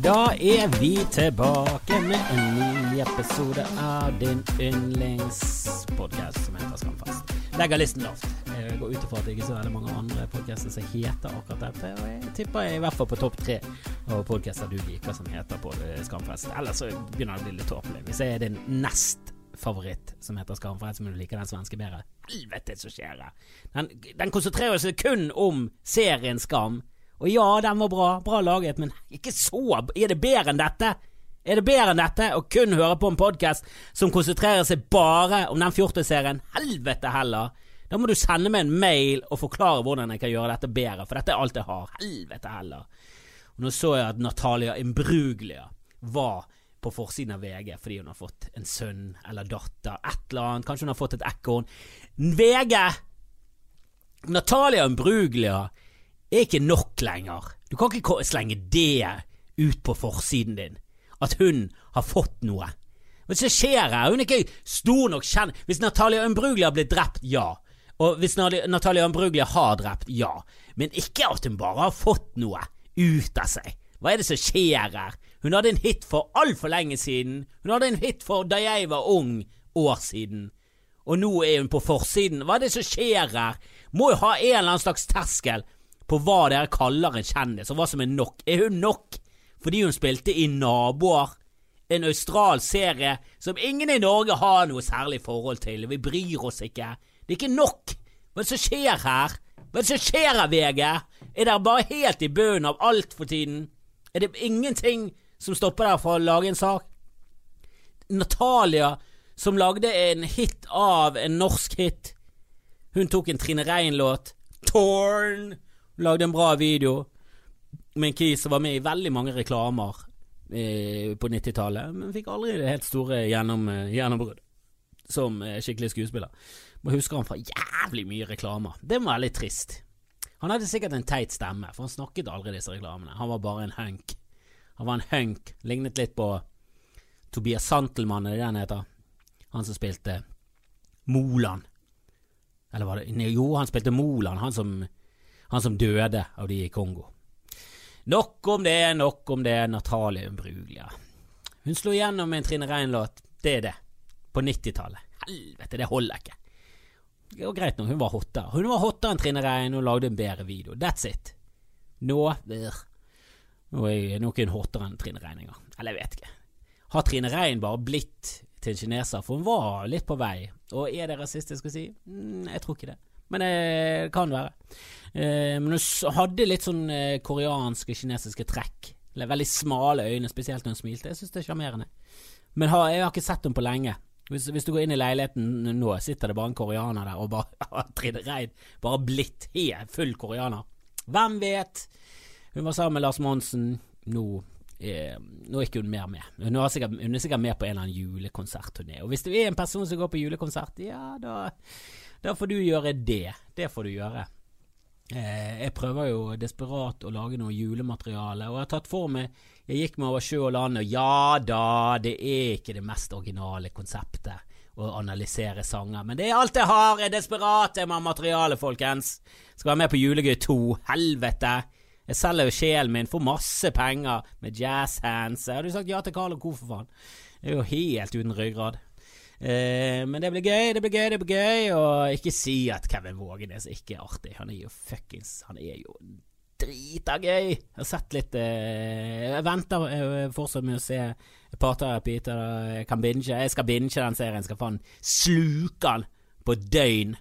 da er vi tilbake med en ny episode av din yndlingspodkast som heter Skamfest. Legger listen lavt. Jeg går ut ifra at det ikke er så veldig mange andre podkaster som heter akkurat dette, og jeg tipper jeg i hvert fall på topp tre av podkaster du liker som heter på Skamfest. Ellers så begynner det å bli litt tåpelig. Hvis jeg er din nest favoritt som heter Skamfest, men du liker den svenske bedre. Helvete, så skjer det! Den, den konsentrerer seg kun om serien Skam. Og ja, den var bra, bra laget, men ikke så Er det bedre enn dette? Er det bedre enn dette å kun høre på en podkast som konsentrerer seg bare om den fjortisserien? Helvete heller! Da må du sende meg en mail og forklare hvordan jeg kan gjøre dette bedre, for dette er alt jeg har. Helvete heller! Og nå så jeg at Natalia Imbruglia var på forsiden av VG fordi hun har fått en sønn eller datter, et eller annet. Kanskje hun har fått et ekorn. VG! Natalia Imbruglia er ikke nok lenger. Du kan ikke slenge det ut på forsiden din. At hun har fått noe. Hva skjer her? Hun er ikke stor nok kjent Hvis Natalia Umbruglia blitt drept, ja. Og hvis Natalia Umbruglia har drept, ja. Men ikke at hun bare har fått noe ut av seg. Hva er det som skjer her? Hun hadde en hit for altfor lenge siden. Hun hadde en hit for da jeg var ung, år siden. Og nå er hun på forsiden. Hva er det som skjer her? Må jo ha en eller annen slags terskel på hva dere kaller en kjendis, og hva som er nok. Er hun nok fordi hun spilte i Naboer? En australsk serie som ingen i Norge har noe særlig forhold til. Vi bryr oss ikke. Det er ikke nok. Hva som skjer her? Hva som skjer her, VG? Er dere bare helt i bunnen av alt for tiden? Er det ingenting som stopper dere fra å lage en sak? Natalia, som lagde en hit av en norsk hit. Hun tok en Trine Rein-låt. Torn! Lagde en bra video med en kis som var med i veldig mange reklamer eh, på 90-tallet, men fikk aldri det helt store gjennom, eh, gjennombrudd som eh, skikkelig skuespiller. Må husker han fra jævlig mye reklamer. Det var litt trist. Han hadde sikkert en teit stemme, for han snakket aldri disse reklamene. Han var bare en hunk. Han var en hunk. Lignet litt på Tobias Santelmann, er det det han heter? Han som spilte Moland. Eller var det Jo, han spilte Moland, han som han som døde av de i Kongo. Nok om det, nok om det, Natalie Bruglia. Hun slo igjennom med en Trine Rein-låt. Det er det. På 90-tallet. Helvete, det holder ikke. Det var greit nok, hun var hottere. Hun var hottere enn Trine Rein og lagde en bedre video. That's it. Nå er hun ikke hottere enn Trine Rein engang. Eller jeg vet ikke. Har Trine Rein bare blitt til en kineser? For hun var litt på vei. Og er det rasistisk å si? Mm, jeg tror ikke det. Men det kan være. Eh, men hun hadde litt sånn eh, koreanske, kinesiske trekk. Veldig smale øyne, spesielt når hun smilte. Jeg syns det er sjarmerende. Men jeg har ikke sett henne på lenge. Hvis, hvis, du går inn i leiligheten nå, sitter det bare en koreaner der og bare Trine Reid bare blitt helt full koreaner. Hvem vet? Hun var sammen med Lars Monsen. Nå, eh, nå er ikke hun mer med. Hun er, sikkert, hun er sikkert med på en eller annen julekonsertturné. Og hvis du er en person som går på julekonsert, ja, da, da får du gjøre det. Det får du gjøre. Eh, jeg prøver jo desperat å lage noe julemateriale, og jeg har tatt for meg Jeg gikk meg over sjø og land, og ja da, det er ikke det mest originale konseptet å analysere sanger, men det er alt jeg har, jeg er desperat, jeg må materiale, folkens. Skal være med på Julegøy 2, helvete. Jeg selger jo sjelen min for masse penger med jazzhands. Har du sagt ja til Carl og Co, for faen. Det er jo helt uten ryggrad. Eh, men det blir gøy, det blir gøy, det blir gøy. Og ikke si at Kevin Vågenes ikke er artig. Han er jo fuckings Han er jo drita gøy. Jeg har sett litt eh, Jeg venter eh, fortsatt med å se Parterapi til jeg kan binge. Jeg skal binge den serien. Skal faen sluke den på døgn.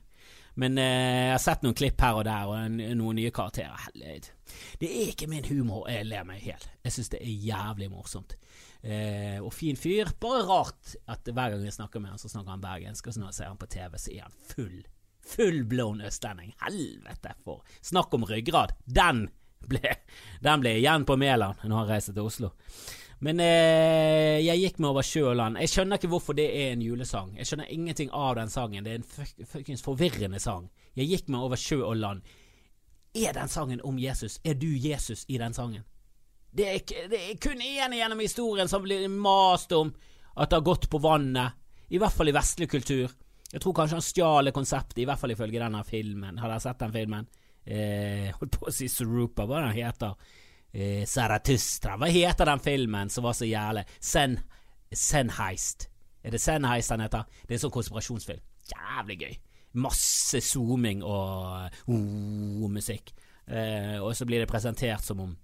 Men eh, jeg har sett noen klipp her og der, og en, noen nye karakterer. Helvete. Det er ikke min humor jeg ler meg i hjel. Jeg syns det er jævlig morsomt eh, og fin fyr. Bare rart at hver gang jeg snakker med han, så snakker han bergensk, og så når jeg ser han på TV, så er han full. Fullblown østlending. Helvete, for Snakk om ryggrad. Den ble, den ble igjen på Mæland når han reiser til Oslo. Men eh, jeg gikk meg over sjø og land. Jeg skjønner ikke hvorfor det er en julesang. Jeg skjønner ingenting av den sangen. Det er en fuckings forvirrende sang. Jeg gikk meg over sjø og land. Er den sangen om Jesus? Er du Jesus i den sangen? Det er, det er kun én gjennom historien som blir mast om at det har gått på vannet. I hvert fall i vestlig kultur. Jeg tror kanskje han stjal konseptet, i hvert fall ifølge denne filmen. Har dere sett den filmen? Eh, holdt på å si Surupa, hva den heter. eh, Zarathustra. Hva heter den filmen som var så jævlig? Sen, Senheist. Er det Senheist den heter? Det er sånn konspirasjonsfilm. Jævlig gøy. Masse zooming og uh, musikk. Eh, og så blir det presentert som om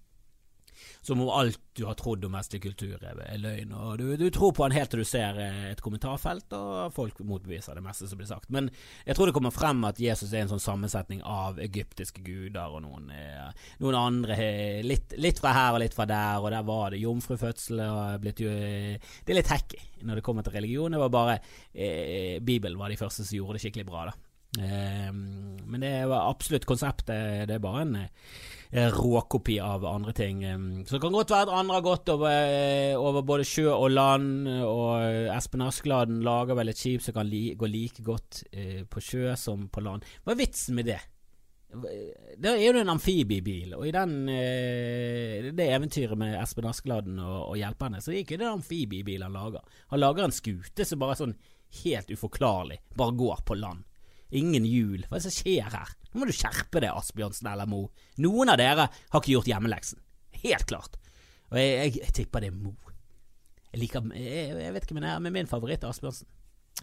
som om alt du har trodd om vestlig kultur er løgn. og Du, du tror på han helt til du ser eh, et kommentarfelt, og folk motbeviser det meste som blir sagt. Men jeg tror det kommer frem at Jesus er en sånn sammensetning av egyptiske guder og noen, eh, noen andre. Litt, litt, fra her og litt fra der, og der var det jomfrufødsel. Og blitt, det er litt hacky når det kommer til religion. Det var bare eh, Bibelen var de første som gjorde det skikkelig bra. da. Eh, men det var absolutt konseptet. Det er bare en Eh, råkopi av andre ting. Så det kan godt være at andre har gått over, eh, over både sjø og land, og Espen Askeladden lager vel et skip som kan li, gå like godt eh, på sjø som på land. Hva er vitsen med det? Det er jo en amfibiebil, og i den, det eventyret med Espen Askeladden og, og hjelperne, så er ikke det amfibiebil han lager. Han lager en skute som bare er sånn helt uforklarlig bare går på land. Ingen jul. Hva er det som skjer her? Nå må du skjerpe deg, Asbjørnsen eller Mo. Noen av dere har ikke gjort hjemmeleksen. Helt klart. Og jeg, jeg, jeg tipper det er Mo. Jeg liker jeg, jeg vet ikke hvem det er, men min favoritt er Asbjørnsen.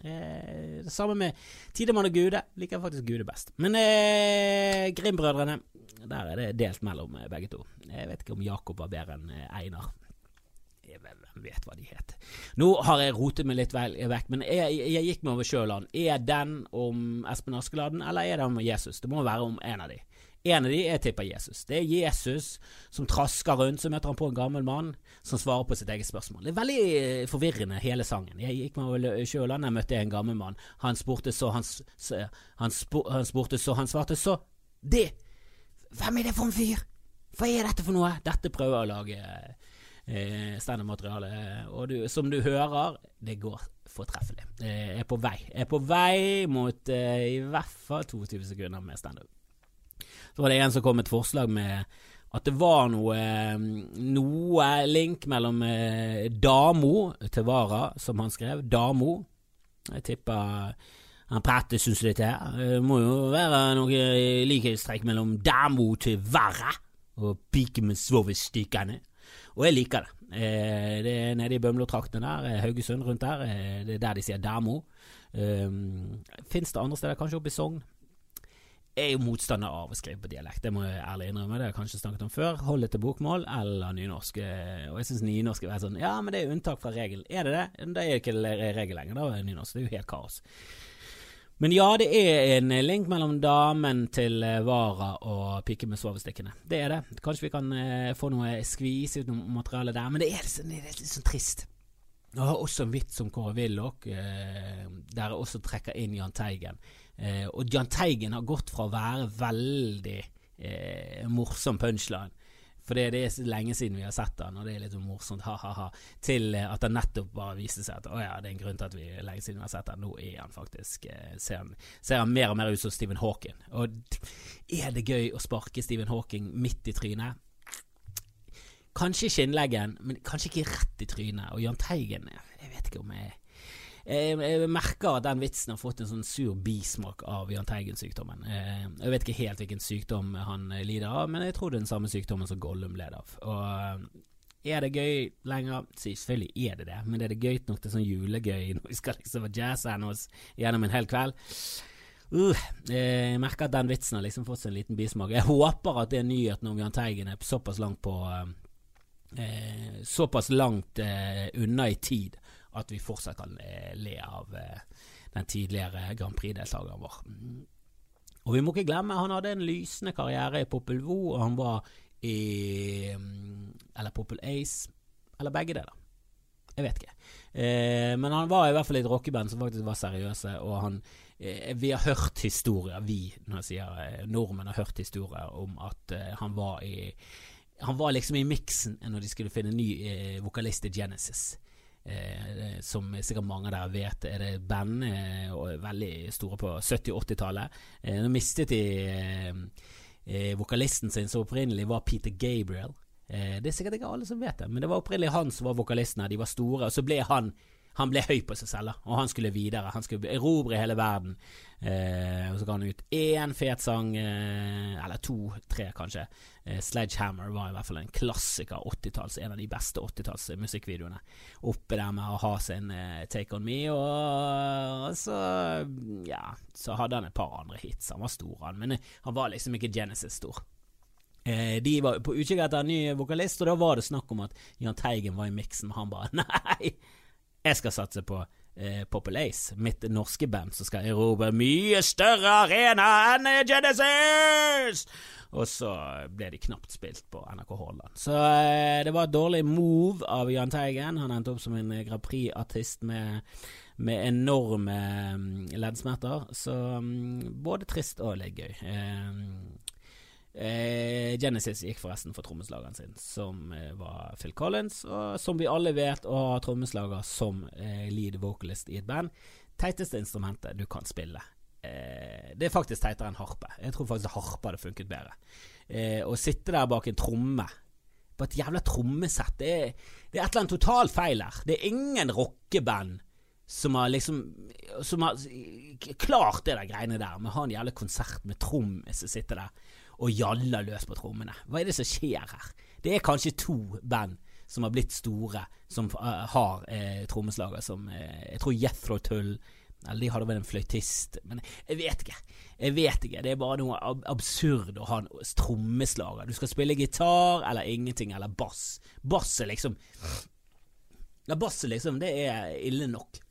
Eh, det samme med Tidemann og Gude. Liker faktisk Gude best. Men eh, Grim-brødrene, der er det delt mellom eh, begge to. Jeg vet ikke om Jakob var bedre enn eh, Einar. Hvem vet hva de het. Nå har jeg rotet meg litt vekk, men jeg, jeg gikk meg over Sjøland. Er den om Espen Askeladden, eller er det om Jesus? Det må være om en av de. En av de er tipper Jesus. Det er Jesus som trasker rundt, så møter han på en gammel mann som svarer på sitt eget spørsmål. Det er veldig eh, forvirrende, hele sangen. Jeg gikk meg over Sjøland, jeg møtte en gammel mann. Han spurte så, han, han, han spurte så, han svarte så. Det! Hvem er det for en fyr? Hva er dette for noe? Dette prøver jeg å lage eh, standup-materiale. Og du, som du hører, det går fortreffelig. Jeg er på vei. Er på vei mot eh, i hvert fall 22 sekunder med standup. Så var det en som kom med et forslag med at det var noe, noe link mellom eh, Damo til Vara, som han skrev. Damo. Jeg tipper han prater syns det her. Det må jo være noe likhetstrekk mellom Damo til Vara og pike med. Og jeg liker det. Eh, det er nede i Bømlo-traktene der, eh, Haugesund rundt der. Eh, det er der de sier Damo. Eh, Fins det andre steder, kanskje oppe i Sogn? Jeg er jo motstander av å skrive på dialekt, det må jeg ærlig innrømme. Det har jeg kanskje snakket om før. Hold det til bokmål eller nynorsk. Og jeg syns nynorsk er sånn Ja, men det er unntak fra regelen. Er det det? Det er ikke regel lenger, da nynorsk. Det er jo helt kaos. Men ja, det er en link mellom damen til eh, Vara og piken med svovelstikkene. Det er det. Kanskje vi kan eh, få noe skvis ut noe materiale der, men det er, liksom, det er litt sånn trist. Jeg har også en vits om Kåre Willoch, eh, der jeg også trekker inn Jahn Teigen. Eh, og Jahn Teigen har gått fra å være veldig morsom punchline for det, er lenge siden vi har sett han, og det er litt sånn morsomt, ha-ha-ha, til eh, at han nettopp bare viste seg at å ja, det er en grunn til at vi lenge siden vi har sett han. Nå er han faktisk eh, ser, han, ser han mer og mer ut som Stephen Hawking. Og er det gøy å sparke Stephen Hawking midt i trynet? Kanskje i skinnleggen, men kanskje ikke rett i trynet. Og Jahn Teigen, jeg vet ikke om jeg jeg, jeg, merker at den vitsen har fått en sånn sur bismak av Jahn Teigen-sykdommen. Eh, jeg vet ikke helt hvilken sykdom han lider av, men jeg tror det er den samme sykdommen som Gollum led av. Og eh, er det gøy lenger? Selvfølgelig er det det, men er det gøy nok til sånn julegøy når vi skal liksom jazze oss gjennom en hel kveld? Uh, jeg merker at den vitsen har liksom fått seg en liten bismak. Jeg håper at det er nyheten om Jahn Teigen er såpass langt på eh, Såpass langt eh, unna i tid at vi fortsatt kan eh, le av eh, den tidligere Grand Prix-deltakeren vår. Og vi må ikke glemme, han hadde en lysende karriere i Popul Vo, og han var i Eller Popul Ace, eller begge deler. Jeg vet ikke. Eh, men han var i hvert fall i et rockeband som faktisk var seriøse, og han Vi har hørt historier, vi, når jeg sier nordmenn, har hørt historier om at han var i Han var liksom i miksen når de skulle finne ny vokalist i Genesis. Eh, som sikkert mange av dere vet, er det band eh, veldig store på 70-80-tallet. Eh, nå mistet de eh, eh, vokalisten sin, som opprinnelig var Peter Gabriel. Eh, det er sikkert ikke alle som vet det, men det var opprinnelig han som var vokalisten her. De var store, og så ble han Han ble høy på seg selv, og han skulle videre. Han skulle erobre hele verden. Eh, og så ga han ut én fet sang, eh, eller to-tre kanskje. Eh, 'Sledgehammer' var i hvert fall en klassiker. 80-talls, En av de beste 80-talls musikkvideoene. Oppe der med å ha sin eh, 'Take On Me', og, og så Ja, så hadde han et par andre hits. Han var stor, han, men han var liksom ikke Genesis-stor. Eh, de var på utkikk etter en ny vokalist, og da var det snakk om at Jahn Teigen var i miksen. Han bare Nei, jeg skal satse på eh, Popple mitt norske band, som skal erobre mye større arena enn Genesis! Og så ble de knapt spilt på NRK Haaland. Så eh, det var et dårlig move av Jahn Teigen. Han endte opp som en Grand Prix-artist med, med enorme um, leddsmerter. Så um, både trist og litt gøy. Eh, Eh, Genesis gikk forresten for trommeslageren sin, som eh, var Phil Collins, og som vi alle vet å ha trommeslager som eh, lead vocalist i et band. Teiteste instrumentet du kan spille. Eh, det er faktisk teitere enn harpe. Jeg tror faktisk harpe hadde funket bedre. Eh, å sitte der bak en tromme på et jævla trommesett, det er, det er et eller annet totalt feil her. Det er ingen rockeband som har liksom Som har klart det der greiene der, med å ha en jævla konsert med trommis som sitter der og jaller løs på trommene. Hva er det som skjer her? Det er kanskje to band som har blitt store, som uh, har eh, trommeslager som eh, Jeg tror Jethro Tull Eller de hadde vel en fløytist, men jeg vet ikke. Jeg vet ikke. Det er bare noe ab absurd å ha en trommeslager. Du skal spille gitar eller ingenting, eller bass. Bass er liksom Ja, bass er liksom Det er ille nok.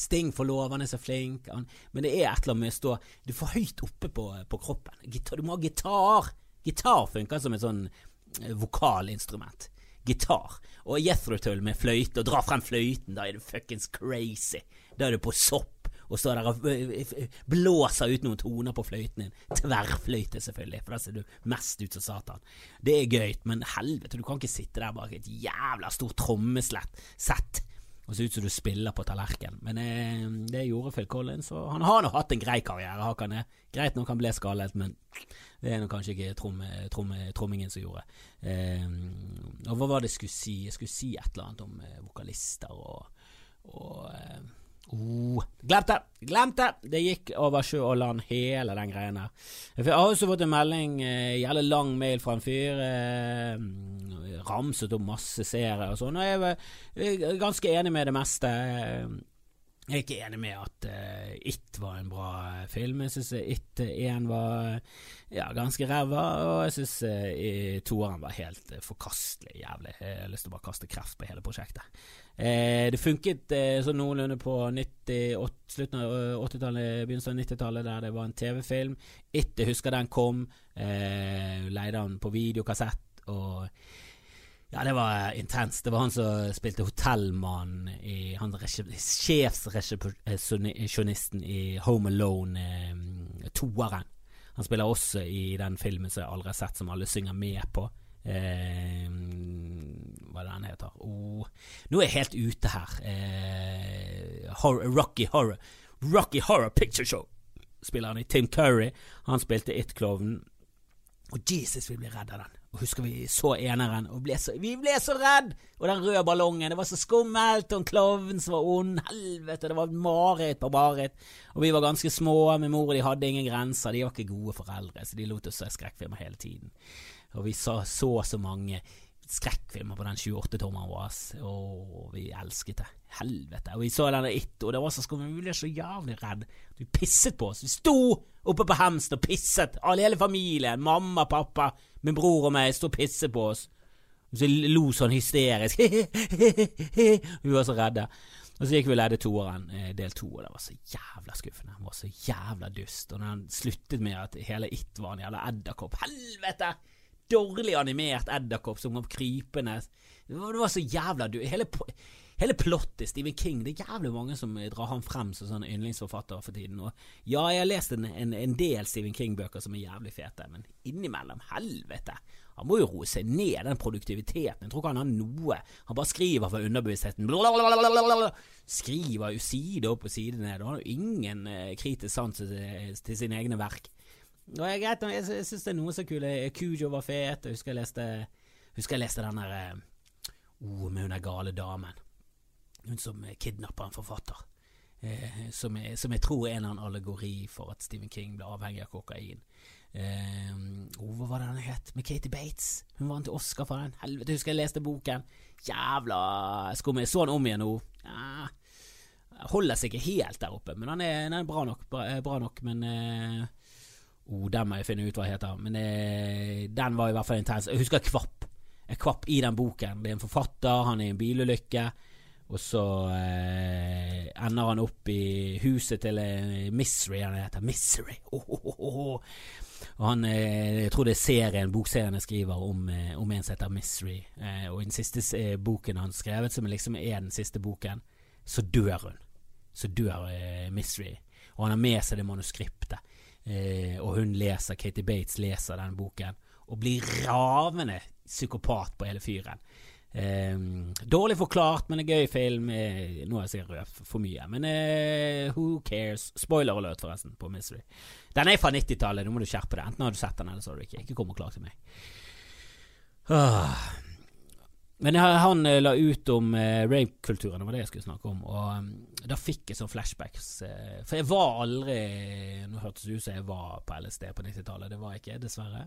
Sting for lov, han er så flink, han, men det er et eller annet med å stå Du får høyt oppe på, på kroppen. Gitar, du må ha gitar! Gitar funker som et sånn eh, vokalinstrument. Gitar. Og Jethro Tull med fløyte, og dra frem fløyten, da er du fuckings crazy. Da er du på sopp og står der og eh, eh, blåser ut noen toner på fløyten din. Tverrfløyte, selvfølgelig, for da ser du mest ut som Satan. Det er gøy, men helvete, du kan ikke sitte der bak et jævla stort trommeslett sett og ser ut som du spiller på tallerken. Men eh, det gjorde Phil Collins, og han har nå hatt en grei karriere. Har han det. Greit nok han ble skallet, men det er nå kanskje ikke tromme, tromme, trommingen som gjorde. Eh, og hva var det jeg skulle si? Jeg skulle si et eller annet om eh, vokalister og, og eh, Oh, glemte! Glemte! Det gikk over sjø og land, hele den greia der. Jeg har også fått en melding, eh, jævlig lang mail fra en fyr. Eh, ramset opp masse serier og sånn, og jeg er ganske enig med det meste. Jeg er ikke enig med at uh, It var en bra film. Jeg syns It 1 var ja, ganske ræva, og jeg syns uh, toeren var helt uh, forkastelig jævlig. Jeg har lyst til å bare kaste kreft på hele prosjektet. Uh, det funket sånn noenlunde på 90, slutten av 80-tallet, begynnelsen av 90-tallet, der det var en TV-film. It, jeg husker den kom. leide han på videokassett. og ja, det var intenst. Det var han som spilte hotellmann i Han sjefsresepsjonisten i Home Alone, eh, toeren. Han spiller også i den filmen som jeg aldri har sett, som alle synger med på. Eh, hva er det den heter? Oh, nå er jeg helt ute her. Eh, horror, Rocky Horror Rocky Horror Picture Show spiller han i. Tim Curry. Han spilte It-klovnen. Og Jesus, vi blir redd av den. Og husker vi så eneren, og ble så, vi ble så redd! Og den røde ballongen, det var så skummelt, og en klovn som var ond, helvete, det var mareritt på mareritt. Og vi var ganske små, min mor og de hadde ingen grenser, de var ikke gode foreldre, så de lot oss se skrekkfilmer hele tiden. Og vi så så, så mange skrekkfilmer på den 28-tommeren vår, og vi elsket det. Helvete. Og vi så denne It, og det var så skummelt, vi ble så jævlig redd. Vi pisset på oss. Vi sto oppe på hemsen og pisset, alle hele familien, mamma, pappa, min bror og meg, sto og pisset på oss. Og så lo sånn hysterisk. vi var så redde. Og så gikk vi og leide toeren, eh, del to, og det var så jævla skuffende. Det var så jævla dust. Og han sluttet med at hele It var en jævla edderkopp Helvete! Dårlig animert edderkopp som kom krypende. Det var, så jævla du Hele, hele plottet Stephen King Det er jævlig mange som drar ham frem som sånn yndlingsforfatter for tiden. Og ja, jeg har lest en, en, en del Stephen King-bøker som er jævlig fete, men innimellom, helvete. Han må jo roe seg ned, den produktiviteten. Jeg tror ikke han har noe. Han bare skriver for underbevisstheten. Blablabla. Skriver jo side opp og side ned. Han har jo ingen uh, kritisk sans til, til sine egne verk. Og jeg, jeg, jeg syns det er noe så kule. Kujo var fet. Jeg husker jeg leste, husker jeg leste den der uh, oh, med hun der gale damen. hun som kidnapper en forfatter. Eh, som, jeg, som, jeg, tror er en eller annen allegori for at Stephen King ble avhengig av kokain. Eh, oh, hva var det den het? Med Katie Bates. Hun vant Oscar for den. Helvete, husker jeg leste boken. Jævla skum. Jeg så den om igjen nå. Ja, holder seg ikke helt der oppe, men den er, den er bra nok. Bra, bra nok men eh, Oh, den må jeg finne ut hva heter. Men eh, den var i hvert fall intens. Jeg husker Kvapp. Jeg kvapp i den boken. Det er en forfatter, han er i en bilulykke. Og så eh, ender han opp i huset til eh, Misery, han heter Misery. Oh, oh, oh, og han, eh, Jeg tror det er serien, bokserien jeg skriver om, eh, om en som heter Misery. Og i den siste boken han skrevet, som liksom er den siste boken, så dør hun. Så dør Misery. Og han har med seg det manuskriptet. Og hun leser, Katie Bates leser den boken, og blir ravende psykopat på hele fyren. Eh, dårlig forklart, men en gøy film. Eh, nå har jeg sikkert røpt for mye, men eh, who cares? Spoiler alert, forresten, på Misery. Den er fra 90-tallet, nå må du skjerpe deg. Enten har du sett den, eller så har du ikke. Ikke kom og klag til meg. Ah. Men han eh, la ut om eh, rape-kulturen, det var det jeg skulle snakke om. Og um, da fikk jeg sånn flashbacks. Uh, for jeg var aldri Nå hørtes det ut som jeg var på LSD på 90-tallet, det var jeg ikke, dessverre.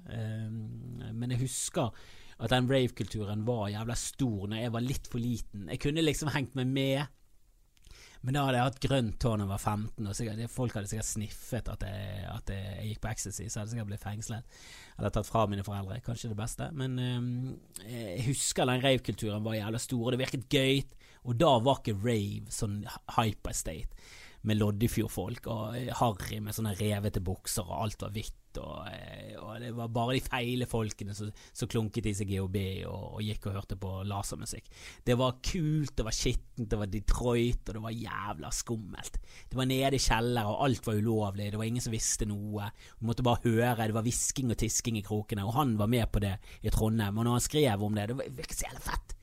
Men jeg husker at den rave-kulturen var jævla stor når jeg var litt for liten. Jeg kunne liksom hengt meg med, men da hadde jeg hatt grønt hår da jeg var 15, og sikkert, folk hadde sikkert sniffet at jeg, at jeg gikk på ecstasy, så hadde jeg sikkert blitt fengslet. Eller tatt fra mine foreldre. Kanskje det beste. Men um, jeg husker den rave-kulturen var jævla stor, og det virket gøy. Og da var ikke rave sånn hyperstate med Loddefjord-folk og harry med sånne revete bukser, og alt var hvitt og, eh, og, det var bare de feile folkene som, klunket i seg GHB og, og, gikk og hørte på lasermusikk. Det var kult, det var skittent, det var Detroit, og det var jævla skummelt. Det var nede i kjeller, og alt var ulovlig, det var ingen som visste noe. Du måtte bare høre, det var hvisking og tisking i krokene, og han var med på det i Trondheim. Og når han skrev om det, det virket så jævla fett.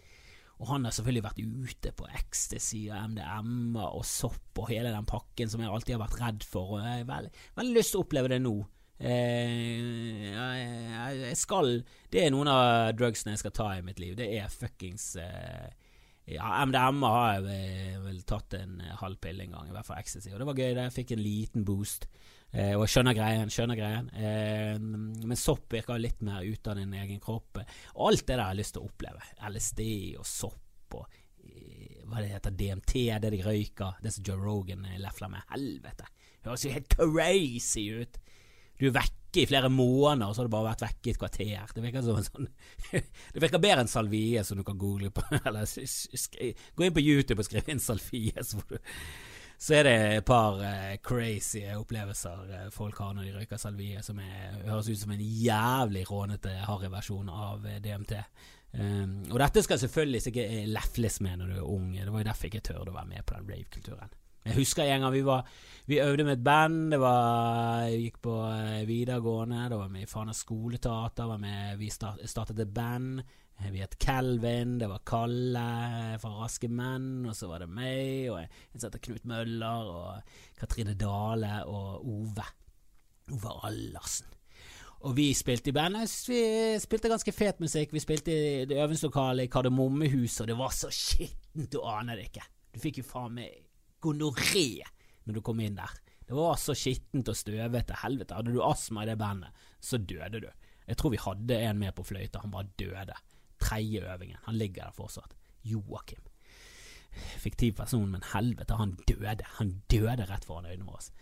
Og han har selvfølgelig vært ute på ecstasy og MDMA og sopp og hele den pakken som jeg alltid har vært redd for. Og jeg har veldig, veldig lyst til å oppleve det nå. Eh, jeg skal Det er noen av drugsene jeg skal ta i mitt liv. Det er fuckings eh, ja, MDMA har jeg vel, vel tatt en halv pille en gang, i hvert fall ecstasy. Og det var gøy. det Jeg fikk en liten boost. Eh, og skjønner greien. skjønner greien eh, Men sopp virker litt mer ut av din egen kropp. Og alt det der jeg har lyst til å oppleve. LSD og sopp og eh, hva det heter, DMT, det de røyker. Det som Joe Rogan lefler med. Helvete! Høres jo helt crazy ut! Du er vekke i flere måneder, og så har du bare vært vekke i et kvarter. Det virker som en sånn Det virker bedre enn salvie, som du kan google på. Eller gå inn på YouTube og skrive inn salvie, så, så er det et par uh, crazy opplevelser uh, folk har når de røyker salvie, som er, høres ut som en jævlig rånete harryversjon av uh, eh, DMT. Um, og dette skal selvfølgelig ikke lefles med når du er ung. Det var jo derfor jeg ikke tørde å være med på den rave-kulturen. Jeg husker en gang vi var Vi øvde med et band. Det var Jeg gikk på eh, videregående. Da var vi i Fana skoleteater. Var med, vi start, startet et band. Eh, vi het Kelvin. Det var Kalle fra Raske menn. Og så var det meg og en som heter Knut Møller. Og Katrine Dale og Ove. Ove Allersen. Og vi spilte i bandet. Vi spilte ganske fet musikk. Vi spilte i det øvingslokalet i Kardemommehuset, og det var så skittent, du aner det ikke. Du fikk jo faen meg gonoré når du kom inn der. Det var så skittent og støvete. Helvete, hadde du astma i det bandet, så døde du. Jeg tror vi hadde en med på fløyta, han bare døde. Tredje øvingen. Han ligger der fortsatt. Joakim. Fiktiv person, men helvete, han døde. Han døde rett foran øynene våre.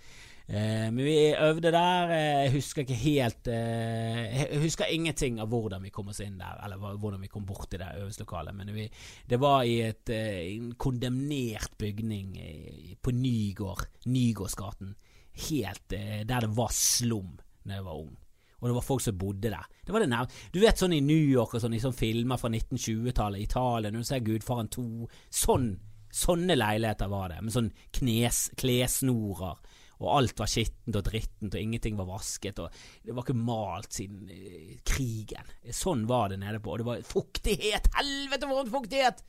Eh, men vi øvde der. Jeg husker ikke helt eh, Jeg husker ingenting av hvordan vi kom oss inn der, eller hvordan vi kom bort i det øvingslokalet. Men vi, det var i et, eh, en kondemnert bygning på Nygård, Nygårdsgaten. Helt der det var slum da jeg var ung. Og det var folk som bodde der. Det var det nær. Du vet sånn i New York og sånn, i sånne filmer fra 1920-tallet, Italia, når du ser Gudfaren 2 Sånn, Sånne leiligheter var det, med sånn knes, klesnorer og alt var skittent og drittent, og ingenting var vasket, og det var ikke malt siden uh, krigen. Sånn var det nede på. Og det var fuktighet! Helvete, for en fuktighet!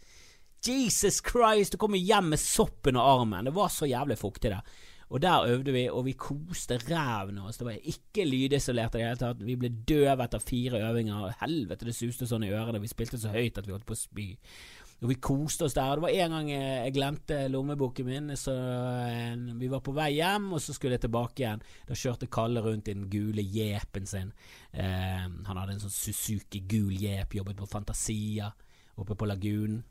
Jesus Christ, du kommer hjem med soppen og armen. Det var så jævlig fuktig der. Og der øvde vi, og vi koste ræven av oss. Det var ikke lydisolert i det hele tatt. Vi ble døve etter fire øvinger. Helvete, det suste sånn i ørene. Vi spilte så høyt at vi holdt på å spy. Og vi koste oss der. Det var en gang jeg glemte lommeboken min, så eh, vi var på vei hjem, og så skulle jeg tilbake igjen. Da kjørte Kalle rundt i den gule jeepen sin. Eh, han hadde en sånn Suzuki gul jeep, jobbet på Fantasia oppe på Lagunen.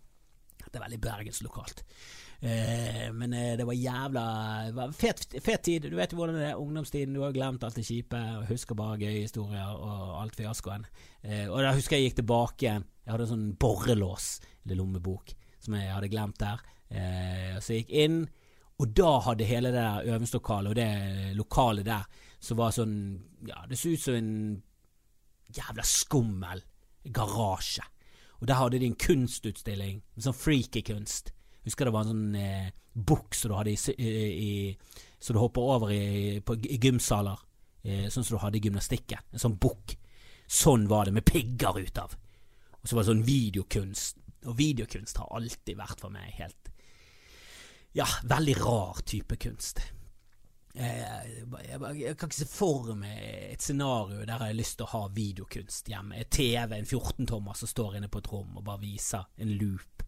Det er veldig bergenslokalt. Eh, men eh, det var jævla det var fet, fet, tid. Du vet jo hvordan det er ungdomstiden. Du har glemt alt det kjipe og husker bare gøye historier og alt fiaskoen. Eh, og da husker jeg gikk tilbake. Jeg hadde en sånn borrelås eller lommebok som jeg hadde glemt der. Eh, så jeg gikk inn, og da hadde hele det der øvingslokalet og det lokalet der som var sånn Ja, det så ut som en jævla skummel garasje. Og der hadde de en kunstutstilling, en sånn freaky kunst. Husker det var en sånn eh, bukk som du hadde i, i, Som du hopper over i, på, i gymsaler. Eh, sånn som du hadde i gymnastikken. En sånn bukk. Sånn var det, med pigger ut av. Og så var det sånn videokunst. Og videokunst har alltid vært for meg helt Ja, veldig rar type kunst. Jeg, jeg, jeg, kan ikke se for meg et scenario der jeg har lyst til å ha videokunst hjemme. TV, en 14-tommer som står inne på et rom og bare viser en loop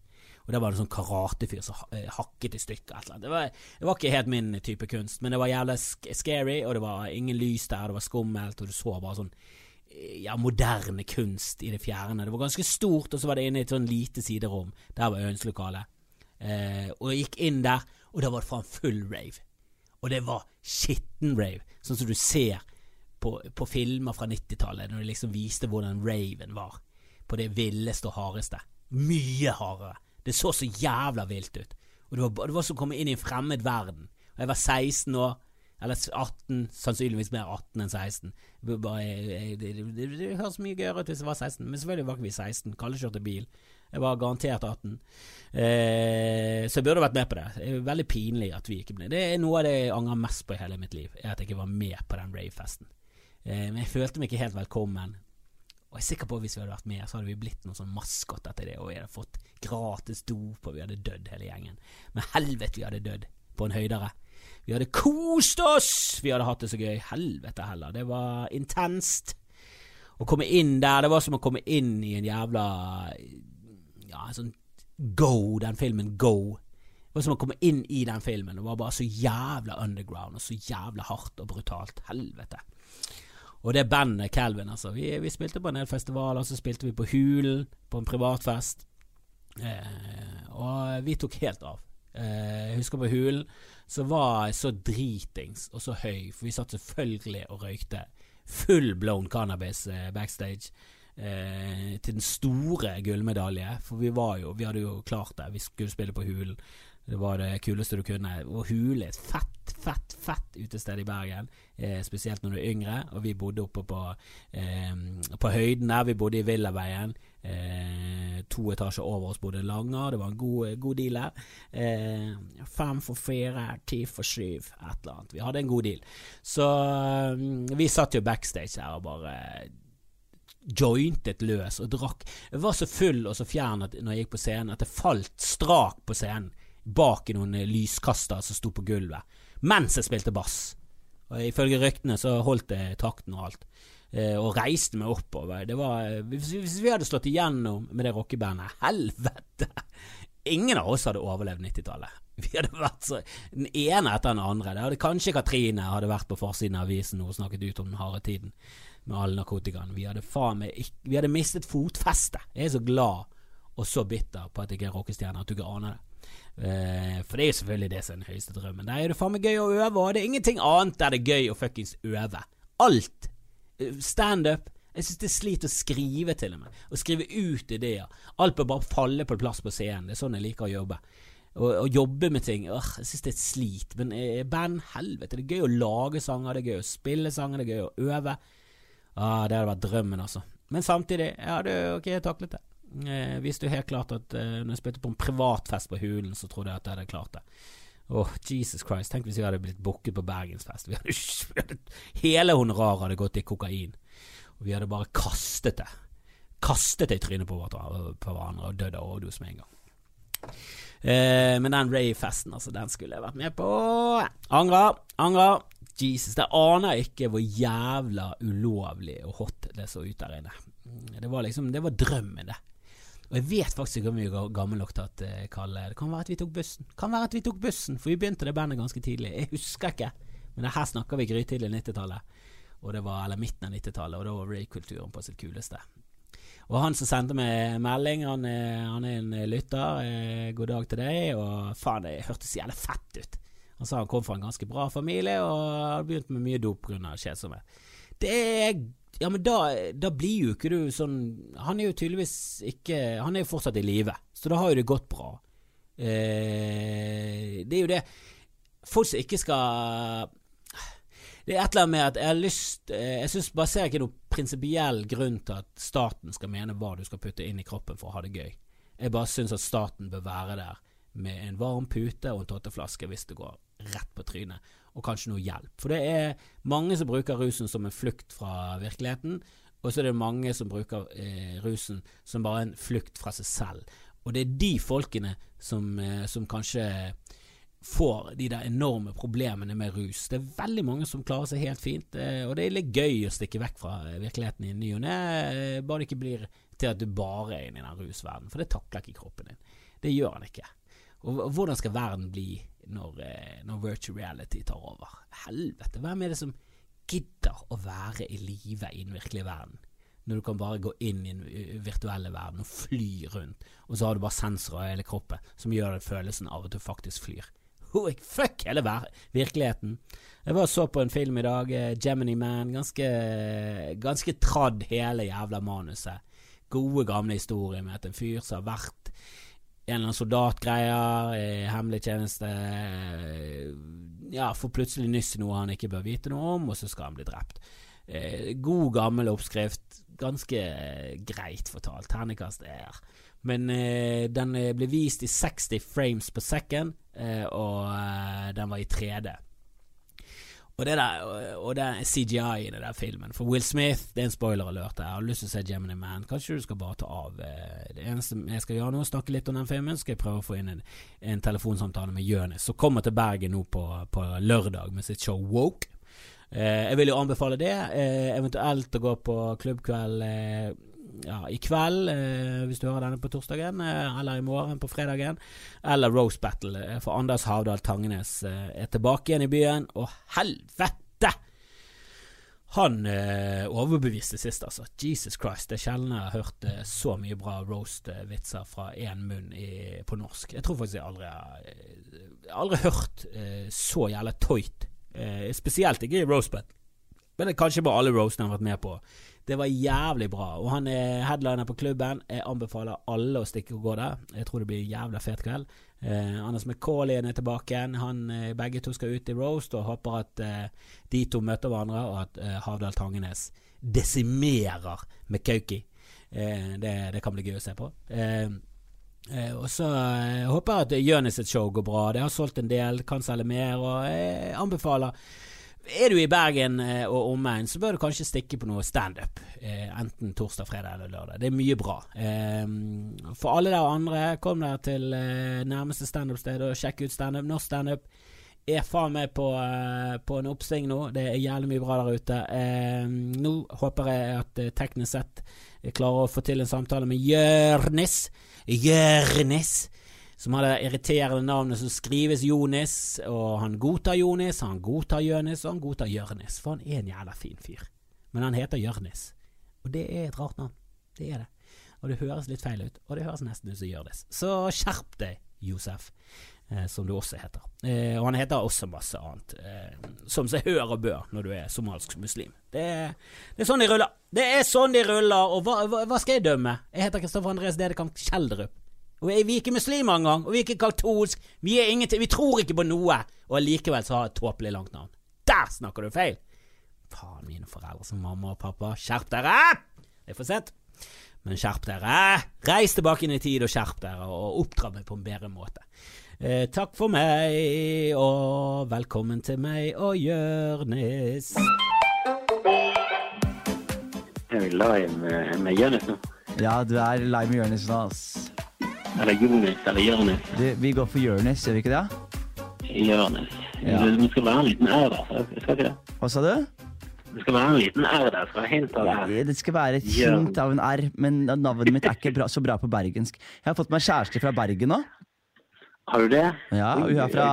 og der var det en sånn karatefyr som eh, hakket i stykker et eller annet. Det var, det var, ikke helt min type kunst, men det var jævlig scary, og det var ingen lys der, det var skummelt, og du så bare sånn eh, ja, moderne kunst i det fjerne. Det var ganske stort, og så var det inne i et sånn lite siderom. Der var øvingslokalet. Eh, og jeg gikk inn der, og da var det faen full rave. Og det var skitten rave, sånn som du ser på, på filmer fra 90-tallet, når de liksom viste hvordan raven var. På det villeste og hardeste. Mye hardere. Det så så jævla vilt ut. Og det var, det var som å komme inn i en fremmed verden. Og jeg var 16 år. Eller 18, sannsynligvis mer 18 enn 16. Det, bare, jeg, det, det, det, høres mye gøyere ut hvis jeg var 16, men selvfølgelig var ikke vi 16. Kalle kjørte bil. Jeg var garantert 18. Eh, så jeg burde vært med på det. Det er veldig pinlig at vi ikke ble Det er noe av det jeg angrer mest på i hele mitt liv, er at jeg ikke var med på den ravefesten. Eh, men jeg følte meg ikke helt velkommen. Og jeg er sikker på at hvis vi hadde vært med, så hadde vi blitt noen sånn maskot etter det, og vi hadde fått gratis dop, og vi hadde dødd hele gjengen. Men helvete, vi hadde dødd på en høydere. Vi hadde kost oss! Vi hadde hatt det så gøy. Helvete heller. Det var intenst. Å komme inn der, det var som å komme inn i en jævla Ja, en sånn Go, den filmen Go. Det var som å komme inn i den filmen. Det var bare så jævla underground og så jævla hardt og brutalt. Helvete. Og det bandet Calvin, altså. Vi, vi, spilte på en del festivaler, så spilte vi på Hulen, på en privatfest. Eh, og vi tok helt av. Eh, jeg husker på Hulen, så var jeg så dritings og så høy, for vi satt selvfølgelig og røykte full blown cannabis eh, backstage. Eh, til den store gullmedalje, for vi var jo Vi hadde jo klart det. Vi skulle spille på Hulen. Det var det kuleste du kunne. Og Hule er et fett, fett, fett utested i Bergen. Eh, spesielt når du er yngre. Og vi bodde oppe på, eh, på høyden der. Vi bodde i Villaveien. Eh, to etasjer over oss bodde Langer. Det var en god, god deal der. Eh, fem for fire, ti for syv, et eller annet. Vi hadde en god deal. Så mm, vi satt jo backstage her og bare jointet løs og drakk. Jeg var så full og så fjern når jeg gikk på scenen at jeg falt strak på scenen bak i noen lyskastere lyskaster som sto på gulvet, mens jeg spilte bass. Og Ifølge ryktene så holdt jeg takten og alt, eh, og reiste meg oppover. Det var, eh, hvis vi hadde slått igjennom med det rockebandet, helvete! Ingen av oss hadde overlevd 90-tallet. Vi hadde vært så Den ene etter den andre. Det hadde Kanskje Katrine hadde vært på forsiden av avisen og snakket ut om den harde tiden med all narkotikaen. Vi hadde faen meg Vi hadde mistet fotfestet. Jeg er så glad og så bitter på at jeg ikke er rockestjerne at du ikke aner det. Uh, for det er jo selvfølgelig det som er den høyeste drømmen. Der er det faen meg gøy å øve, og det er ingenting annet der det er gøy å fuckings øve. Alt. Uh, Standup. Jeg synes det er slit å skrive, til og med. Å skrive ut ideer. Alt bør bare falle på plass på scenen. Det er sånn jeg liker å jobbe. Å jobbe med ting øh, Jeg synes det er et slit. Men uh, band, helvete. Det er gøy å lage sanger, det er gøy å spille sanger, det er gøy å øve. Ah, det hadde vært drømmen, altså. Men samtidig, jeg hadde jo ikke taklet det. Jeg visste jo helt klart at uh, når jeg spilte på en privatfest på Hulen, så trodde jeg at jeg hadde klart det. Åh, oh, Jesus Christ, tenk hvis vi hadde blitt booket på Bergensfest. Vi hadde, vi hadde, hele honoraret hadde gått i kokain. Og vi hadde bare kastet det. Kastet det i trynet på, på hverandre og dødd av overdose med en gang. Eh, men den Ray-festen, altså, den skulle jeg vært med på. Angra, angra. Jesus, det aner jeg ikke hvor jævla ulovlig og hot det så ut der inne. Det var liksom Det var drømmen, det. Og jeg vet faktisk ikke hvor mye gammel nok at eh, Kalle Det kan være at vi tok bussen. Kan være at vi tok bussen, for vi begynte det bandet ganske tidlig. Jeg husker ikke, men her snakker vi grytidlig 90-tallet. Og det var, eller midten av 90-tallet, og da var rave-kulturen på sitt kuleste. Og han som sendte meg melding, han er, han er en lytter. Eh, god dag til deg. Og faen, det hørtes jævlig fett ut. Han sa han kom fra en ganske bra familie og hadde begynt med mye dop pga. kjedsomhet. Det er ja, men da, da, blir jo ikke du sånn Han er jo tydeligvis ikke Han er jo fortsatt i live, så da har jo det gått bra. Eh, det er jo det Folk som ikke skal Det er et eller annet med at jeg har lyst eh, Jeg synes bare ser ikke noen prinsipiell grunn til at staten skal mene hva du skal putte inn i kroppen for å ha det gøy. Jeg bare syns at staten bør være der med en varm pute og en totteflaske hvis det går rett på trynet, og kanskje noe hjelp. For det er mange som bruker rusen som en flukt fra virkeligheten, og så er det mange som bruker eh, rusen som bare en flukt fra seg selv. Og det er de folkene som, eh, som kanskje får de der enorme problemene med rus. Det er veldig mange som klarer seg helt fint, eh, og det er litt gøy å stikke vekk fra virkeligheten i ny og ne, eh, bare det ikke blir til at du bare er inne i den rusverdenen, for det takler ikke kroppen din. Det gjør han ikke. Og hvordan skal verden bli når, eh, når, virtual reality tar over? Helvete, hvem er det som gidder å være i live i den virkelige verden? Når du kan bare gå inn i den virtuelle verden og fly rundt, og så har du bare sensorer i hele kroppen som gjør den følelsen av at du faktisk flyr. Fuck hele virkeligheten. Jeg var så på en film i dag, eh, Gemini Man. Ganske, ganske tradd hele jævla manuset. Gode, gamle historier med at en fyr som har vært en eller annen soldatgreier i hemmelig tjeneste Ja, får plutselig nyss noe han ikke bør vite noe om, og så skal han bli drept. Eh, god, gammel oppskrift. Ganske greit fortalt. Ternekast er Men eh, den eh, ble vist i 60 frames per second, eh, og eh, den var i 3D. Og det, der, og det er CGI i den der filmen. For Will Smith, det er en spoiler alert. Jeg har lyst til å se Gemini Man. Kanskje du skal bare ta av. Eh, det eneste jeg skal gjøre nå, snakke litt om den filmen. Skal jeg prøve å få inn en, en telefonsamtale med Jonis, som kommer til Bergen nå på, på lørdag med sitt show Woke. Eh, jeg vil jo anbefale det. Eh, eventuelt å gå på klubbkveld eh, ja, i kveld, eh, hvis du hører denne på torsdagen, eh, eller i morgen på fredagen, eller Rose Battle, eh, for Anders Havdal Tangenes eh, er tilbake igjen i byen, og helvete! Han eh, overbeviste sist, altså. Jesus Christ. Det er sjelden jeg har hørt eh, så mye bra roast-vitser fra én munn i, på norsk. Jeg tror faktisk jeg aldri har aldri hørt så jævla tøyt. spesielt ikke i roast battle. Men det er kanskje bare alle roastene jeg har vært med på det var jævlig bra. Og han er headliner på klubben. Jeg anbefaler alle å stikke og gå der. Jeg tror det blir en jævla fet kveld. Eh, Anders McCauley er tilbake igjen. Han, eh, begge to skal ut i roast, og håper at eh, de to møter hverandre, og at eh, Havdal Tangenes desimerer McCauky. Eh, det, det, kan bli gøy å se på. Eh, og så håper jeg at Jonis show går bra. Det har solgt en del, kan selge mer, og jeg anbefaler er du i Bergen eh, og omegn, så bør du kanskje stikke på noe standup. Eh, enten torsdag, fredag eller lørdag. Det er mye bra. Eh, for alle der andre, kom der til eh, nærmeste standup-sted og sjekk ut standup. Norsk standup er faen meg på, uh, på, en oppsving nå. Det er jævlig mye bra der ute. Uh, nå håper jeg at teknisk sett klarer å få til en samtale med Jørnis. Jørnis! Som har det irriterende navnet som skrives Jonis, og han godtar Jonis, han godtar Jørnis, og han godtar Jørnis, for han er en jævla fin fyr. Men han heter Jørnis, og det er et rart navn. Det er det. Og det høres litt feil ut, og det høres nesten ut som Jørnis. Så skjerp deg, Josef, eh, som du også heter. Eh, og han heter også masse annet, eh, som seg hør og bør når du er somalsk muslim. Det er, det er, sånn de ruller. Det er sånn de ruller, og hva, hva, hva skal jeg dømme? Jeg heter Kristoffer Andres Dedekamp Kjeldrup. Og vi er ikke muslimer engang, og vi er ikke katolsk. Vi er ingenting, vi tror ikke på noe, og likevel så har jeg et tåpelig langt navn. Der snakker du feil! Faen, mine foreldre som mamma og pappa. Skjerp dere! Det er for sent. Men skjerp dere! Reis tilbake inn i tid og skjerp dere, og oppdra meg på en bedre måte. Eh, takk for meg, og velkommen til meg og Jørnis. Er vi live med, med Jørnis nå? Ja, du er live med Jørnis nå, ass. Eller Jonis eller Jonis. Vi går for Jonis, gjør vi ikke det? Jonis. Ja. Det skal være en liten ære, skal ikke det? Hva sa du? Det skal være en liten R der. Skal hint av R. Det skal være et hint av en R, men navnet mitt er ikke bra, så bra på bergensk. Jeg har fått meg kjæreste fra Bergen nå. Har du det? Ja, hun er fra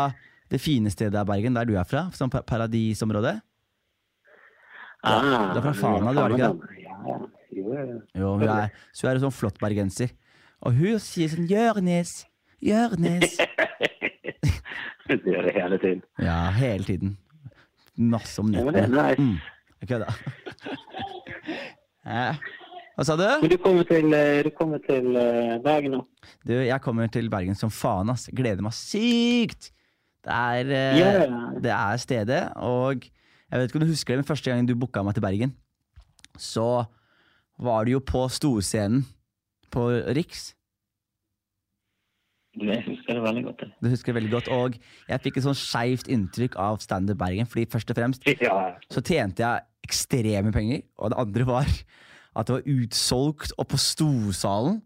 det fine stedet av Bergen, der du er fra. Som paradisområdet. paradisområde. Ah, du er fra Fana, du, er ikke det? Ja, ja. Jo, hun er, så hun er en sånn flott bergenser. Og hun sier sånn 'Jørnis, Jørnis'. Det gjør det hele tiden. Ja, hele tiden. Masse om Ja, er nettene. nice. Mm. Jeg kødda. Ja. Hva sa du? Du kommer til, eh, du kommer til eh, Bergen nå? Du, jeg kommer til Bergen som faen, ass. Gleder meg sykt! Det er, Ja. det er stedet, og jeg vet ikke om du husker det, men første gangen du booka meg til Bergen, så var du jo på storscenen på Riks. Jeg husker det veldig godt. Du husker det veldig godt, og jeg fikk et sånn skeivt inntrykk av Standup Bergen, fordi først og fremst Ja. så tjente jeg ekstreme penger, og det andre var at det var utsolgt og på storsalen.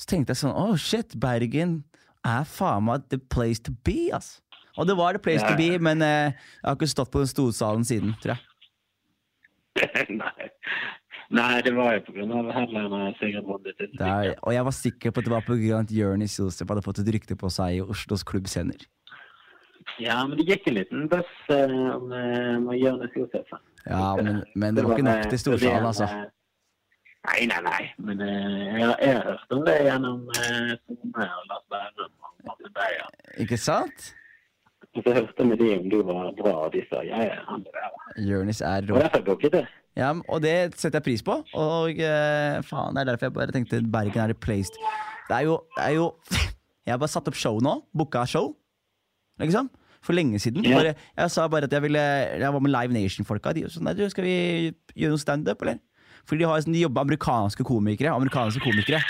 Så tenkte jeg sånn, oh shit, Bergen er faen meg the place to be, ass. Og det var the place Ja, to be, men eh, jeg har ikke stått på den storsalen siden, tror jeg. Nei. Nei, det var jo av headliner Sigurd Bonde og jeg var sikker på at det var av at Jonis Josef hadde fått et rykte på seg i Oslos klubbscener. Ja, men det gikk en liten buss uh, med, eh, Jonis Josef. Ja, men, men det var ikke nok til storsalen, altså. eh, Nei, nei, nei. Men eh, jeg, jeg har hørt om det gjennom uh, Lars Bærum og Martin Beyer. Ikke sant? Og så hørte vi de om du var bra, og de sa ja, ja, han leverer. Jonis er Og rå. derfor booket det. Ja, og det setter jeg pris på. Og eh, faen, det er derfor jeg bare tenkte Bergen er replaced. Det er jo, det er jo Jeg har bare satt opp show nå. Booka show. Liksom. For lenge siden. Ja. Bare, jeg sa bare at jeg ville Jeg var med Live Nation-folka. De sånn, «Nei, du, Skal vi gjøre noe standup, eller? Fordi de har sånn, de jobber amerikanske komikere. Amerikanske komikere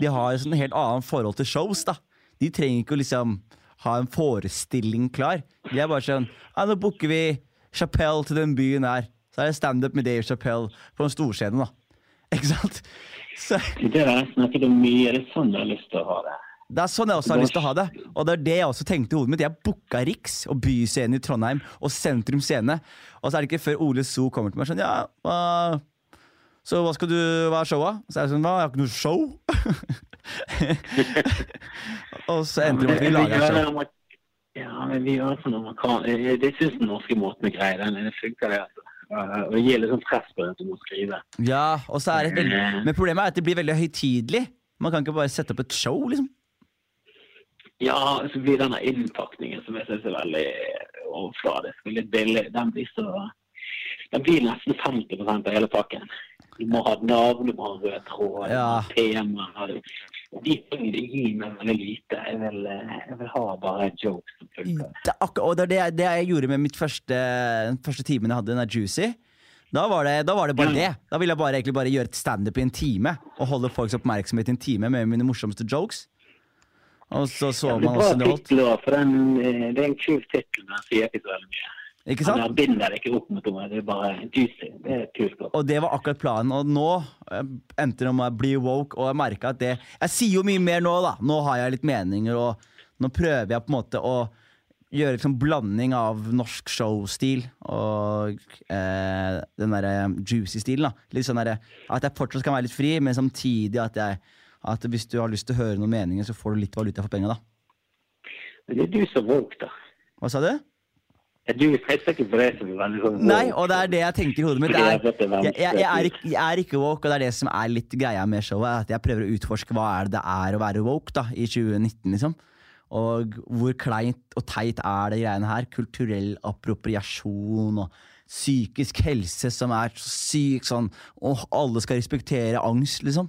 De har sånn helt annet forhold til shows. da De trenger ikke å liksom ha en forestilling klar. De er bare sånn Ja, nå booker vi Chapelle til den byen her. Så er det standup med Dave Chapelle på en storscene, da. Ikke sant? Så Det har jeg snakket om mye. Det er sånn jeg har lyst til å ha det. Det er sånn jeg også har lyst til å ha det. Og det er det jeg også tenkte i hodet mitt. Jeg booka Riks og Byscenen i Trondheim og Sentrum Scene. Og så er det ikke før Ole So kommer til meg sånn Ja, hva Så hva skal du Hva er showet? Så er jeg sånn Hva, jeg har ikke noe show? og så endte det med at vi laga gjør show. Ja, men vi gjør sånn man kan. Det synes den norske måten å greie den, det funker, det. altså. Og det gir litt sånn press på den som må skrive. Ja, og så er det veldig Men problemet er at det blir veldig høytidelig. Man kan ikke bare sette opp et show, liksom. Ja, så blir denne innpakningen som jeg synes er veldig overfladisk og litt billig, den blir så Den blir nesten 50% av hele pakken. Du må ha navn, du må ha rød tråd, Ja. tema De tingene det gir meg veldig lite. Jeg vil, jeg vil ha bare jokes. Det er akkurat, og det det, det jeg gjorde med mitt første, den første timen jeg hadde, den er Juicy. Da var, det, da var det bare det. Da ville jeg bare, egentlig bare gjøre et standup i en time. Og holde folks oppmerksomhet i en time med mine morsomste jokes. Og så så Det er man også den, eh, det er en kul tittel, men den sier ikke så veldig mye. Ikke Han binder det ikke opp mot noe, det er bare juicy. Det er kult. Og det var akkurat planen. Og nå eh, endte det med å bli woke, og jeg merka at det Jeg sier jo mye mer nå, da. Nå har jeg litt meninger, og nå prøver jeg på en måte å gjøre liksom blanding av norsk showstil og eh, den derre juicy-stilen. da Litt sånn derre At jeg fortsatt kan være litt fri, men samtidig at jeg At hvis du har lyst til å høre noen meninger, så får du litt valuta for penga, da. Men det er du som woke, da. Hva sa du? Nei, og det er det jeg tenker i hodet mitt. Det er, jeg jeg, er jeg er ikke woke, og det er det som er litt greia med showet. At jeg prøver å utforske hva er det det er å være woke da, i 2019, liksom. Og hvor kleint og teit er det greiene her? Kulturell appropriasjon og psykisk helse som er så syk sånn Åh, alle skal respektere angst, liksom.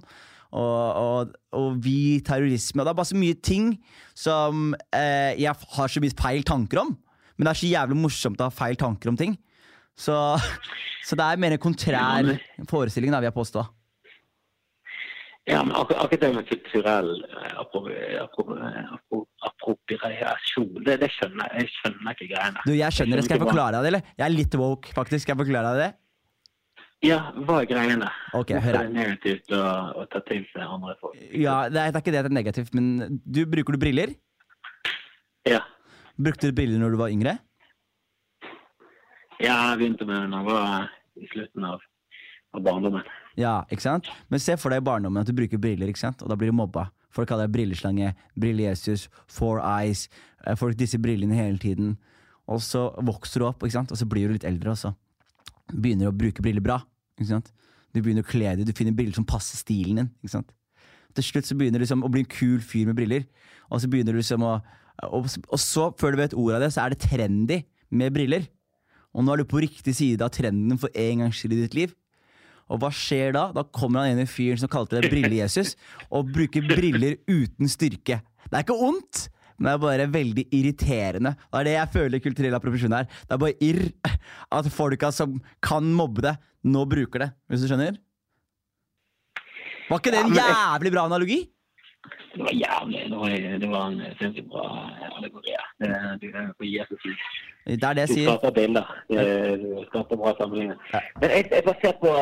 Og, og, og vi terrorisme. Og det er bare så mye ting som eh, jeg har så mye feil tanker om. Men det er så jævlig morsomt å ha feil tanker om ting. Så, så det er mer en kontrær forestilling, da, vil jeg påstå. Ja, men ak akkurat det med kulturell eh, appro appro appropriasjon, det, det skjønner jeg. Skjønner ikke greiene. Du, jeg skjønner det. Skal jeg forklare deg det, eller? Jeg er litt woke, faktisk. Skal jeg forklare deg det? Ja, hva er greiene? Ok, hør er her. det negativt å, å ta til seg andre folk? Ja, det er, det er ikke det at det er negativt, men du bruker du briller? Ja. Brukte du briller når du var yngre? Ja, jeg begynte med det da jeg var i slutten av, av barndommen. Ja, ikke sant? Men se for deg i barndommen at du bruker briller, ikke sant? og da blir du mobba. Folk kaller deg brilleslange, brille-Jesus, four eyes. eh, Folk disse brillene hele tiden. Og så vokser du opp, ikke sant? og så blir du litt eldre, og så begynner du å bruke briller bra. Ikke sant? Du begynner å kle deg, du finner briller som passer stilen din. Ikke sant? Til slutt så begynner du liksom å bli en kul fyr med briller, og så begynner du liksom å og, og så, før du vet ordet av det, så er det trendy med briller. Og nå er du på riktig side av trenden for en gangs skyld i ditt liv. Og hva skjer da? Da kommer han ene fyren som kalte det Brille-Jesus, og bruker briller uten styrke. Det er ikke ondt, men det er bare veldig irriterende. Det er det jeg føler kulturell appropriasjon er. Det er bare irr at folka som kan mobbe det, nå bruker det. Hvis du skjønner? Var ikke det en jævlig bra analogi? Det var jævlig. Det var, det var en sinnssykt bra allegori. Det, det, på Jesus. Det er det Du jeg sier. skaper bilder. Du skaper bra sammenligning. Men jeg, jeg bare ser på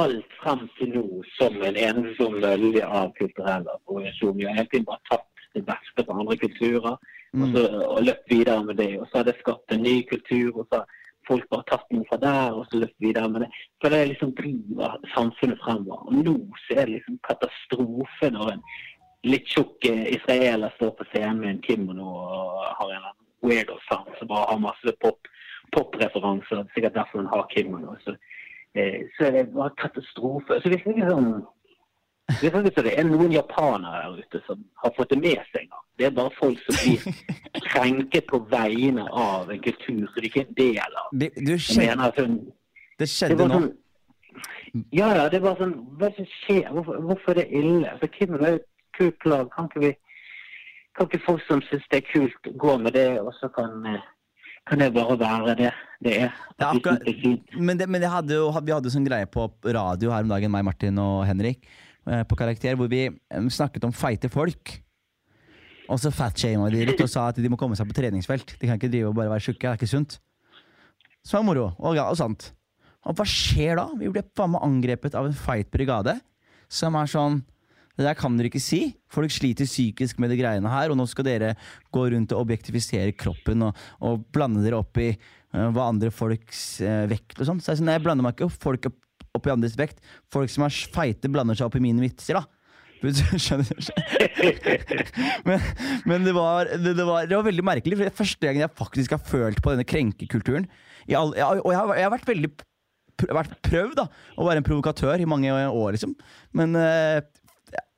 alt frem til nå som en ensom mølje av kulturell appropriasjon. Vi har hele tiden bare tatt det beste fra andre kulturer og, så, og løpt videre med det. Og så har det skapt en ny kultur, og så folk bare tatt noe fra der og så løpt videre med det. For det liksom driver samfunnet fremover. Og nå så er det liksom katastrofe når en litt tjukk eh, israeler står på scenen med en kimono og har en weirdo sang som bare har masse pop-referanser. Det er Sikkert derfor hun har kimono. Så, eh, så det bare katastrofe. Så det virker ikke sånn det det er noen japanere der ute som har fått det med seg. Det er bare folk som blir krenket på vegne av en kultur som de ikke er en del av. Det, du, skjedde, hun det det skjedde det nå. sånn Ja, ja, det er bare sånn Hva det som skjer? Hvorfor, hvorfor er det ille? Altså, Kimono er jo kult plagg. Kan ikke vi Kan ikke folk som syns det er kult, gå med det, og så kan eh, kan det bare være det det er? Det er akkurat- det er. Men, det, men det hadde jo, vi hadde jo sånn greie på radio her om dagen, meg, Martin og Henrik, eh, på Karakter, hvor vi eh, snakket om feite folk. Og så fatshama de litt og sa at de må komme seg på treningsfelt. De kan ikke drive og bare være tjukke, det er ikke sunt. Som er moro, og, ja, og sant. Og hva skjer da? Vi ble faen meg angrepet av en feit brigade som er sånn det der kan dere ikke si. Folk sliter psykisk med de greiene her, og nå skal dere gå rundt og objektifisere kroppen og, og blande dere opp i uh, hva andre folks uh, vekt og sånn. Så jeg, nei, jeg blander meg ikke opp folk opp, opp i andres vekt. Folk som er feite, blander seg opp i mine vitser, da. Men, men det, var, det, det, var, det var veldig merkelig, for det er første gangen jeg faktisk har følt på denne krenkekulturen. All, jeg, og jeg har, jeg har vært veldig prøvd da, å være en provokatør i mange år, liksom. Men eh,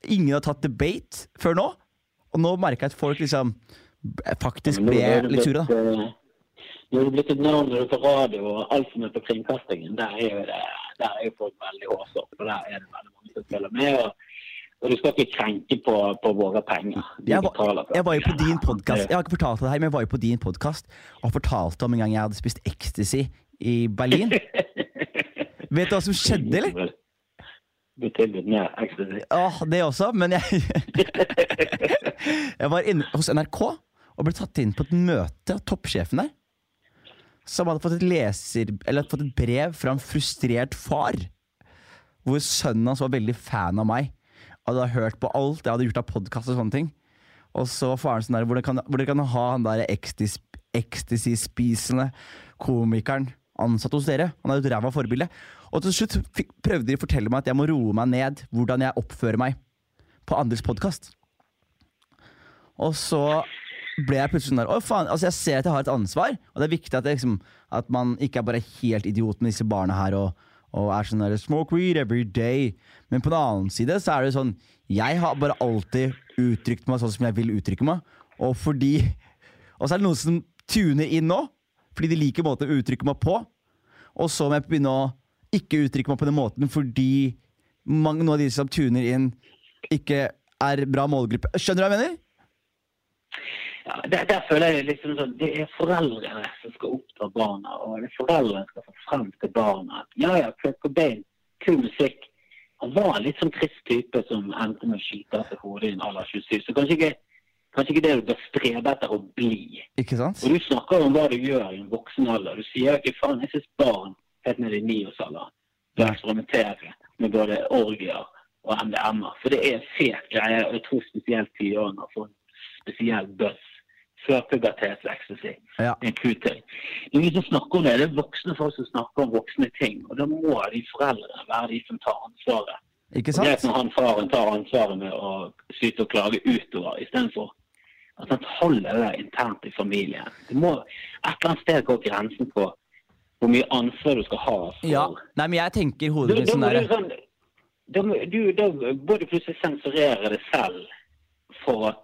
ingen har tatt debate før nå. Og nå merker jeg at folk liksom faktisk ble litt sure, da. eh, Nå er det blitt et navn på radio og alt som er på kringkastingen. Der er jo, det, der er jo folk veldig hårsåre, for der er det veldig mange som følger med. Og, og du skal ikke krenke på, på våre penger. Jeg var, jeg var jo på din podkast. Jeg har ikke fortalt det her, men jeg var jo på din podkast og fortalte om en gang jeg hadde spist ecstasy i Berlin. Vet du hva som skjedde, eller? Åh, det også, men jeg Jeg var inne hos NRK og ble tatt inn på et møte av toppsjefen der. Som hadde fått et leser Eller fått et brev fra en frustrert far. Hvor sønnen hans var veldig fan av meg. Hadde hørt på alt jeg hadde gjort av podkast og sånne ting. Og så var faren sånn der Hvordan kan, kan ha han der ecstasy- ecstasy-spisende komikeren ansatt hos dere? Han er jo et ræva forbilde. Og til slutt prøvde de å fortelle meg at jeg må roe meg ned hvordan jeg oppfører meg på andres podkast. Og så ble jeg plutselig sånn der Å, faen. Altså, jeg ser at jeg har et ansvar, og det er viktig at, det, liksom, at man ikke er bare helt idiot med disse barna her og, og er sånn der Smoke weed every day. Men på den annen side så er det sånn Jeg har bare alltid uttrykt meg sånn som jeg vil uttrykke meg, og fordi Og så er det noen som tuner inn nå, fordi de liker måten å uttrykke meg på. Og så må jeg begynne å ikke uttrykke meg på den måten fordi mange noen av de som tuner inn, ikke er bra målgruppe. Skjønner du hva jeg mener? Ja, der, der føler jeg liksom sånn Det er foreldrene som skal oppdra barna, og det er foreldrene som skal få frem til barna ja, ja, Kurt Cobain, kul musikk. Han var en litt sånn trist type som endte med å skyte av seg hodet i en alder 27. Så kanskje ikke, kanskje ikke det du bør strebe etter å bli. Ikke sant? Og du snakker om hva du gjør i en voksen alder. Du sier ikke faen, jeg syns barn helt ned i niårsalderen bør eksperimentere med både orgier og MDMA. For det er fet greie, og jeg tror spesielt tiåringer får en spesiell buzz førpubertetsecstasy. Ja. En. Det er ingen som snakker om det. Det er voksne folk som snakker om voksne ting. Og da må de foreldrene være de som tar ansvaret. Ikke Og det er når han faren tar ansvaret med å syte og klage utover, istedenfor at han holder det internt i familien. Det må et eller annet sted gå grensen på hvor mye ansvar du skal ha for Ja. Nei, men jeg tenker hodet mitt sånn sånn, da, du, da må du plutselig sensurere det selv for at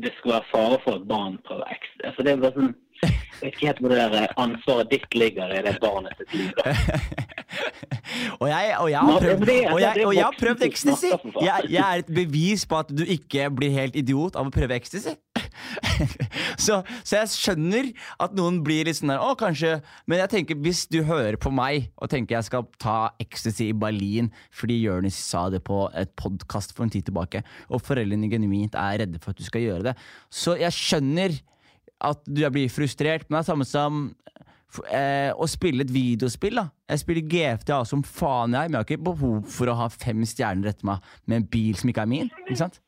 det skal være fare for at barn prøver ekstra. Altså, det er bare sånn, jeg vet ikke helt hvor det der ansvaret ditt ligger i det barnet sitt liv. Og jeg, og jeg har prøvd, og jeg, og jeg har prøvd ecstasy! Jeg, jeg er et bevis på at du ikke blir helt idiot av å prøve ecstasy. så, så jeg skjønner at noen blir litt sånn der Å, kanskje Men jeg tenker hvis du hører på meg og tenker jeg skal ta ecstasy i Berlin fordi Jonis sa det på et podkast for en tid tilbake, og foreldrene genuint er redde for at du skal gjøre det, så jeg skjønner at du blir frustrert, men det er samme som eh, å spille et videospill. da Jeg spiller GFTA som faen, jeg, men jeg har ikke behov for å ha fem stjerner etter meg med en bil som ikke er min. Ikke sant?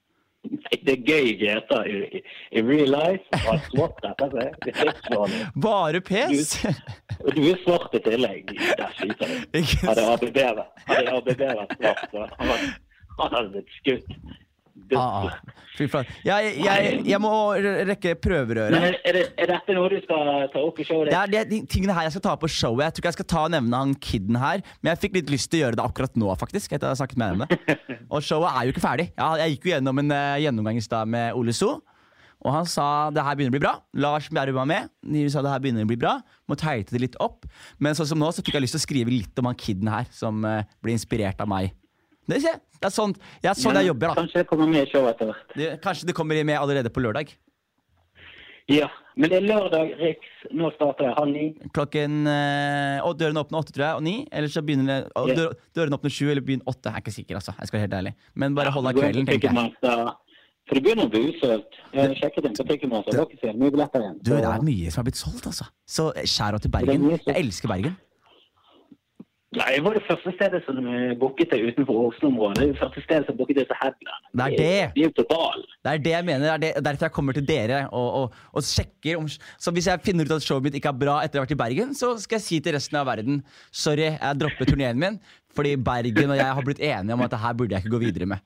Det er gøy GTA i, i, real life. Og svart, dette, det er krigsvanlig. Bare pes! Du, du er svart i tillegg. Der skyter du. Hadde ABB vært svart, så han hadde blitt skutt. Ah, ah. Fy faen. Jeg, jeg, jeg må rekke prøverøret. er, er, det, er dette noe du skal ta opp i showet Det er det, de tingene her jeg skal ta på showet. Jeg tror ikke jeg skal ta og nevne han kiden her, men jeg fikk litt lyst til å gjøre det akkurat nå, faktisk. Etter jeg har snakket med henne. Og showet er jo ikke ferdig. Ja, jeg gikk jo gjennom en uh, gjennomgang i stad med Ole So. Og han sa det her begynner å bli bra. Lars Bjerrum var med. De sa det her begynner å bli bra. Må teite det litt opp. Men sånn som nå så fikk jeg lyst til å skrive litt om han kiden her, som uh, ble inspirert av meg. Det, er- det er sånn, det er sånn jeg jobber, da. Kanskje det kommer med i showet etter hvert. Det, kanskje det kommer med allerede på lørdag. Ja. Men det er lørdag, Riks. Nå starter det halv ni. Klokken øh, Og dørene åpner åtte, tror jeg, og ni. Eller så begynner det Ja. dør, Dørene åpner sju eller begynner åtte. Jeg er ikke sikker, altså. Jeg skal være helt ærlig. Men bare hold av kvelden, tenker jeg. For det begynner å bli utsolgt. Jeg sjekket inn på Ticketmaster. Det var mye billetter igjen. Du, det er mye som har blitt solgt, altså. Så skjær av til er Bergen. Jeg elsker Bergen. Nei, det var det første stedet som eh, booket det utenfor Oslo-området. Det det første stedet som booket det til Headland. Det er det. De er. Det er det jeg mener. Det er det, derfor jeg kommer til dere og, og, og sjekker om Så hvis jeg finner ut at showet mitt ikke er bra etter å ha vært i Bergen, så skal jeg si til resten av verden sorry, jeg dropper turneen min fordi Bergen og jeg har blitt enige om at det her burde jeg ikke gå videre med.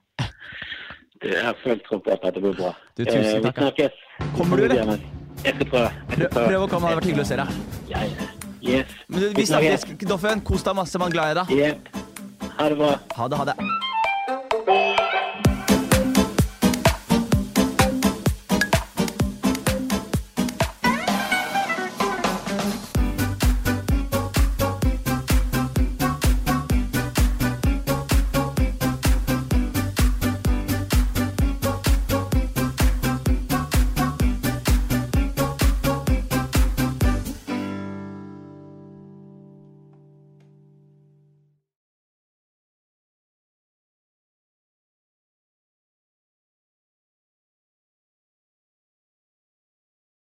Jeg har full tro på at dette blir bra. Du, tusen Eh, takk. Vi snakkes. Kommer du, eller? Jeg skal prøve. Prøv, prøv å komme, det hadde vært hyggelig å se deg. Ja, ja. Yes. Men vi snakkes, Doffen. Kos deg masse, man glad i deg. Yep. Ha det bra. Ha det, ha det.